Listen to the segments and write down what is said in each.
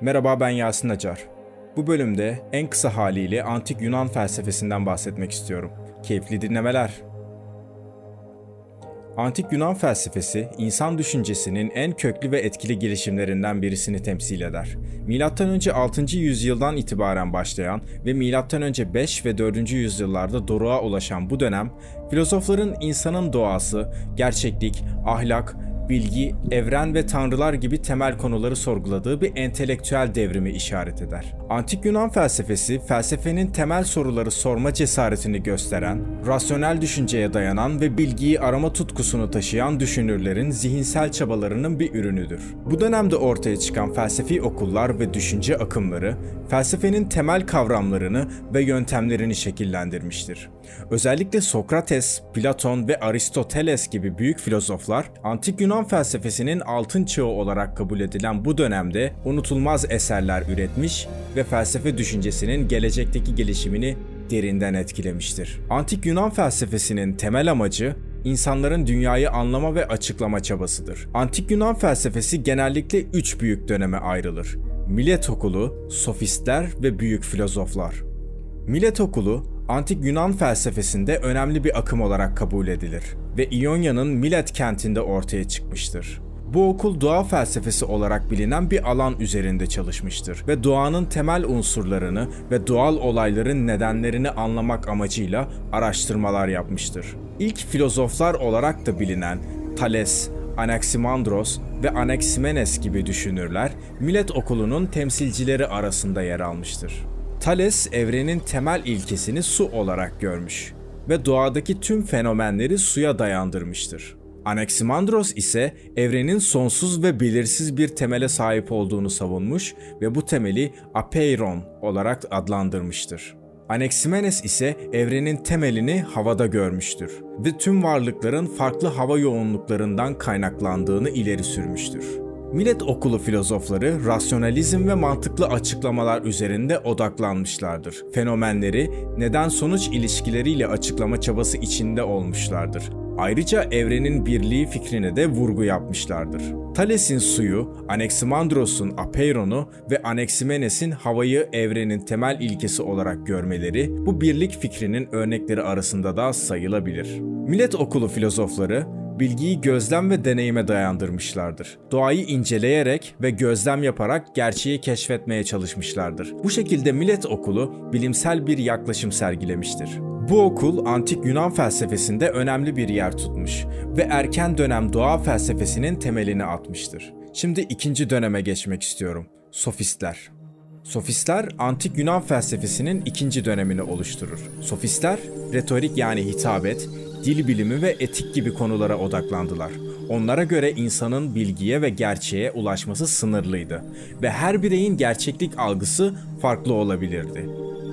Merhaba ben Yasin Acar. Bu bölümde en kısa haliyle antik Yunan felsefesinden bahsetmek istiyorum. Keyifli dinlemeler. Antik Yunan felsefesi, insan düşüncesinin en köklü ve etkili gelişimlerinden birisini temsil eder. Önce 6. yüzyıldan itibaren başlayan ve önce 5 ve 4. yüzyıllarda doruğa ulaşan bu dönem, filozofların insanın doğası, gerçeklik, ahlak, bilgi, evren ve tanrılar gibi temel konuları sorguladığı bir entelektüel devrimi işaret eder. Antik Yunan felsefesi, felsefenin temel soruları sorma cesaretini gösteren, rasyonel düşünceye dayanan ve bilgiyi arama tutkusunu taşıyan düşünürlerin zihinsel çabalarının bir ürünüdür. Bu dönemde ortaya çıkan felsefi okullar ve düşünce akımları, felsefenin temel kavramlarını ve yöntemlerini şekillendirmiştir. Özellikle Sokrates, Platon ve Aristoteles gibi büyük filozoflar, antik Yunan felsefesinin altın çağı olarak kabul edilen bu dönemde unutulmaz eserler üretmiş ve felsefe düşüncesinin gelecekteki gelişimini derinden etkilemiştir. Antik Yunan felsefesinin temel amacı insanların dünyayı anlama ve açıklama çabasıdır. Antik Yunan felsefesi genellikle üç büyük döneme ayrılır. Milet okulu, sofistler ve büyük filozoflar. Milet okulu, antik Yunan felsefesinde önemli bir akım olarak kabul edilir ve İonya'nın Milet kentinde ortaya çıkmıştır. Bu okul doğa felsefesi olarak bilinen bir alan üzerinde çalışmıştır ve doğanın temel unsurlarını ve doğal olayların nedenlerini anlamak amacıyla araştırmalar yapmıştır. İlk filozoflar olarak da bilinen Thales, Anaximandros ve Anaximenes gibi düşünürler Milet okulunun temsilcileri arasında yer almıştır. Thales evrenin temel ilkesini su olarak görmüş ve doğadaki tüm fenomenleri suya dayandırmıştır. Anaximandros ise evrenin sonsuz ve belirsiz bir temele sahip olduğunu savunmuş ve bu temeli apeiron olarak adlandırmıştır. Anaximenes ise evrenin temelini havada görmüştür ve tüm varlıkların farklı hava yoğunluklarından kaynaklandığını ileri sürmüştür. Millet okulu filozofları rasyonalizm ve mantıklı açıklamalar üzerinde odaklanmışlardır. Fenomenleri neden-sonuç ilişkileriyle açıklama çabası içinde olmuşlardır. Ayrıca evrenin birliği fikrine de vurgu yapmışlardır. Thales'in suyu, Anaximandros'un apeiron'u ve Anaximenes'in havayı evrenin temel ilkesi olarak görmeleri bu birlik fikrinin örnekleri arasında da sayılabilir. Millet okulu filozofları bilgiyi gözlem ve deneyime dayandırmışlardır. Doğayı inceleyerek ve gözlem yaparak gerçeği keşfetmeye çalışmışlardır. Bu şekilde Millet Okulu bilimsel bir yaklaşım sergilemiştir. Bu okul antik Yunan felsefesinde önemli bir yer tutmuş ve erken dönem doğa felsefesinin temelini atmıştır. Şimdi ikinci döneme geçmek istiyorum. Sofistler. Sofistler antik Yunan felsefesinin ikinci dönemini oluşturur. Sofistler retorik yani hitabet, dil bilimi ve etik gibi konulara odaklandılar. Onlara göre insanın bilgiye ve gerçeğe ulaşması sınırlıydı ve her bireyin gerçeklik algısı farklı olabilirdi.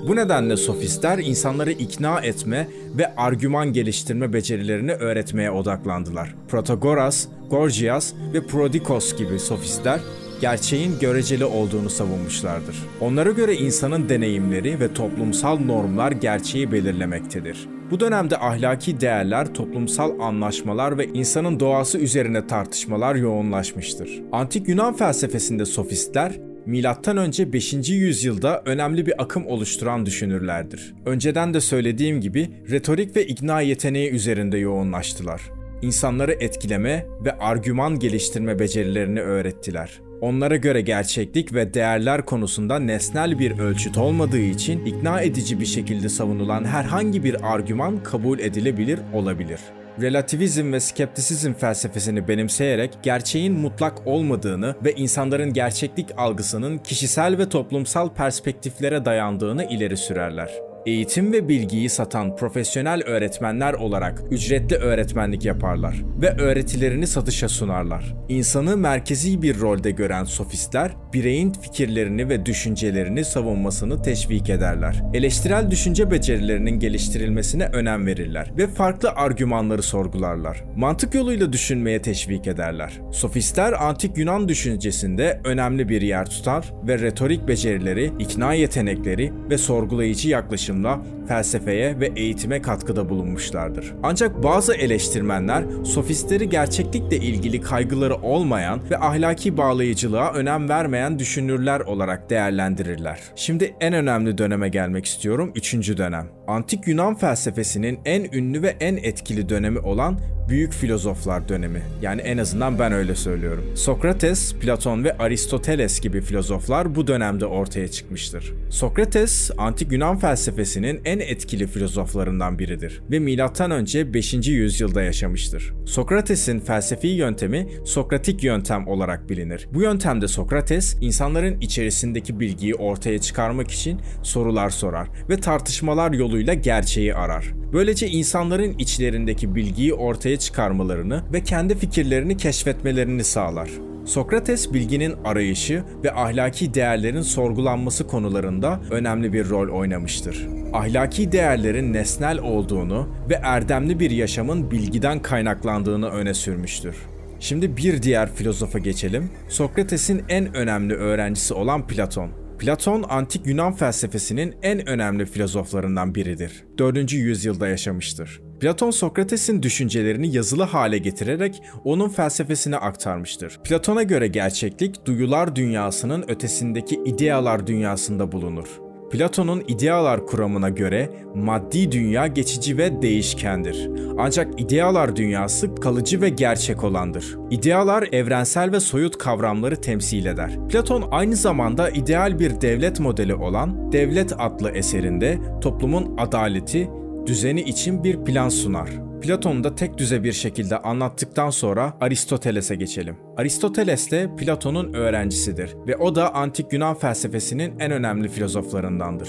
Bu nedenle sofistler insanları ikna etme ve argüman geliştirme becerilerini öğretmeye odaklandılar. Protagoras, Gorgias ve Prodikos gibi sofistler gerçeğin göreceli olduğunu savunmuşlardır. Onlara göre insanın deneyimleri ve toplumsal normlar gerçeği belirlemektedir. Bu dönemde ahlaki değerler, toplumsal anlaşmalar ve insanın doğası üzerine tartışmalar yoğunlaşmıştır. Antik Yunan felsefesinde sofistler milattan önce 5. yüzyılda önemli bir akım oluşturan düşünürlerdir. Önceden de söylediğim gibi retorik ve ikna yeteneği üzerinde yoğunlaştılar. İnsanları etkileme ve argüman geliştirme becerilerini öğrettiler. Onlara göre gerçeklik ve değerler konusunda nesnel bir ölçüt olmadığı için ikna edici bir şekilde savunulan herhangi bir argüman kabul edilebilir olabilir. Relativizm ve skeptisizm felsefesini benimseyerek gerçeğin mutlak olmadığını ve insanların gerçeklik algısının kişisel ve toplumsal perspektiflere dayandığını ileri sürerler eğitim ve bilgiyi satan profesyonel öğretmenler olarak ücretli öğretmenlik yaparlar ve öğretilerini satışa sunarlar. İnsanı merkezi bir rolde gören sofistler, bireyin fikirlerini ve düşüncelerini savunmasını teşvik ederler. Eleştirel düşünce becerilerinin geliştirilmesine önem verirler ve farklı argümanları sorgularlar. Mantık yoluyla düşünmeye teşvik ederler. Sofistler antik Yunan düşüncesinde önemli bir yer tutar ve retorik becerileri, ikna yetenekleri ve sorgulayıcı yaklaşım yaklaşımla felsefeye ve eğitime katkıda bulunmuşlardır. Ancak bazı eleştirmenler sofistleri gerçeklikle ilgili kaygıları olmayan ve ahlaki bağlayıcılığa önem vermeyen düşünürler olarak değerlendirirler. Şimdi en önemli döneme gelmek istiyorum, 3. dönem. Antik Yunan felsefesinin en ünlü ve en etkili dönemi olan büyük filozoflar dönemi. Yani en azından ben öyle söylüyorum. Sokrates, Platon ve Aristoteles gibi filozoflar bu dönemde ortaya çıkmıştır. Sokrates, antik Yunan felsefesinin en etkili filozoflarından biridir ve milattan önce 5. yüzyılda yaşamıştır. Sokrates'in felsefi yöntemi Sokratik yöntem olarak bilinir. Bu yöntemde Sokrates, insanların içerisindeki bilgiyi ortaya çıkarmak için sorular sorar ve tartışmalar yoluyla gerçeği arar. Böylece insanların içlerindeki bilgiyi ortaya çıkarmalarını ve kendi fikirlerini keşfetmelerini sağlar. Sokrates bilginin arayışı ve ahlaki değerlerin sorgulanması konularında önemli bir rol oynamıştır. Ahlaki değerlerin nesnel olduğunu ve erdemli bir yaşamın bilgiden kaynaklandığını öne sürmüştür. Şimdi bir diğer filozofa geçelim. Sokrates'in en önemli öğrencisi olan Platon. Platon antik Yunan felsefesinin en önemli filozoflarından biridir. 4. yüzyılda yaşamıştır. Platon Sokrates'in düşüncelerini yazılı hale getirerek onun felsefesine aktarmıştır. Platon'a göre gerçeklik duyular dünyasının ötesindeki idealar dünyasında bulunur. Platon'un idealar kuramına göre maddi dünya geçici ve değişkendir. Ancak idealar dünyası kalıcı ve gerçek olandır. İdealar evrensel ve soyut kavramları temsil eder. Platon aynı zamanda ideal bir devlet modeli olan Devlet adlı eserinde toplumun adaleti, düzeni için bir plan sunar. Platon'u da tek düze bir şekilde anlattıktan sonra Aristoteles'e geçelim. Aristoteles de Platon'un öğrencisidir ve o da antik Yunan felsefesinin en önemli filozoflarındandır.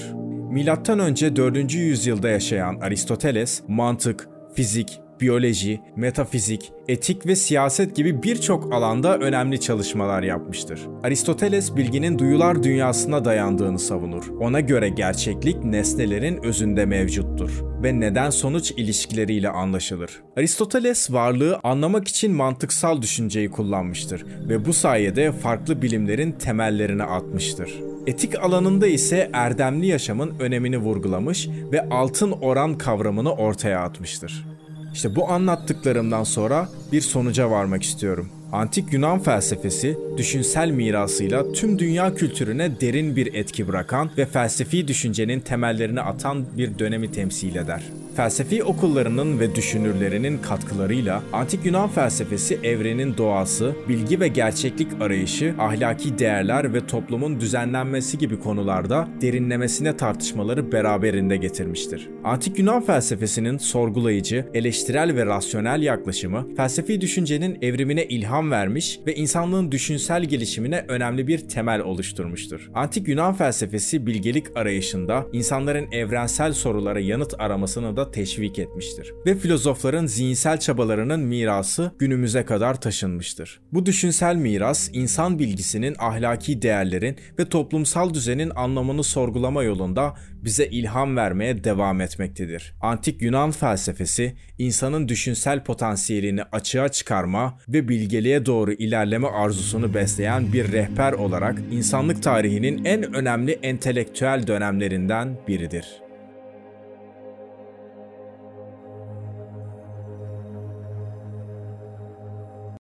Milattan önce 4. yüzyılda yaşayan Aristoteles mantık, fizik, biyoloji, metafizik, etik ve siyaset gibi birçok alanda önemli çalışmalar yapmıştır. Aristoteles bilginin duyular dünyasına dayandığını savunur. Ona göre gerçeklik nesnelerin özünde mevcuttur ve neden sonuç ilişkileriyle anlaşılır. Aristoteles varlığı anlamak için mantıksal düşünceyi kullanmıştır ve bu sayede farklı bilimlerin temellerini atmıştır. Etik alanında ise erdemli yaşamın önemini vurgulamış ve altın oran kavramını ortaya atmıştır. İşte bu anlattıklarımdan sonra bir sonuca varmak istiyorum. Antik Yunan felsefesi düşünsel mirasıyla tüm dünya kültürüne derin bir etki bırakan ve felsefi düşüncenin temellerini atan bir dönemi temsil eder. Felsefi okullarının ve düşünürlerinin katkılarıyla antik Yunan felsefesi evrenin doğası, bilgi ve gerçeklik arayışı, ahlaki değerler ve toplumun düzenlenmesi gibi konularda derinlemesine tartışmaları beraberinde getirmiştir. Antik Yunan felsefesinin sorgulayıcı, eleştirel ve rasyonel yaklaşımı felsefi düşüncenin evrimine ilham vermiş ve insanlığın düşünsel gelişimine önemli bir temel oluşturmuştur. Antik Yunan felsefesi bilgelik arayışında insanların evrensel sorulara yanıt aramasını da teşvik etmiştir. Ve filozofların zihinsel çabalarının mirası günümüze kadar taşınmıştır. Bu düşünsel miras insan bilgisinin ahlaki değerlerin ve toplumsal düzenin anlamını sorgulama yolunda bize ilham vermeye devam etmektedir. Antik Yunan felsefesi insanın düşünsel potansiyelini açığa çıkarma ve bilgeliğe doğru ilerleme arzusunu besleyen bir rehber olarak insanlık tarihinin en önemli entelektüel dönemlerinden biridir.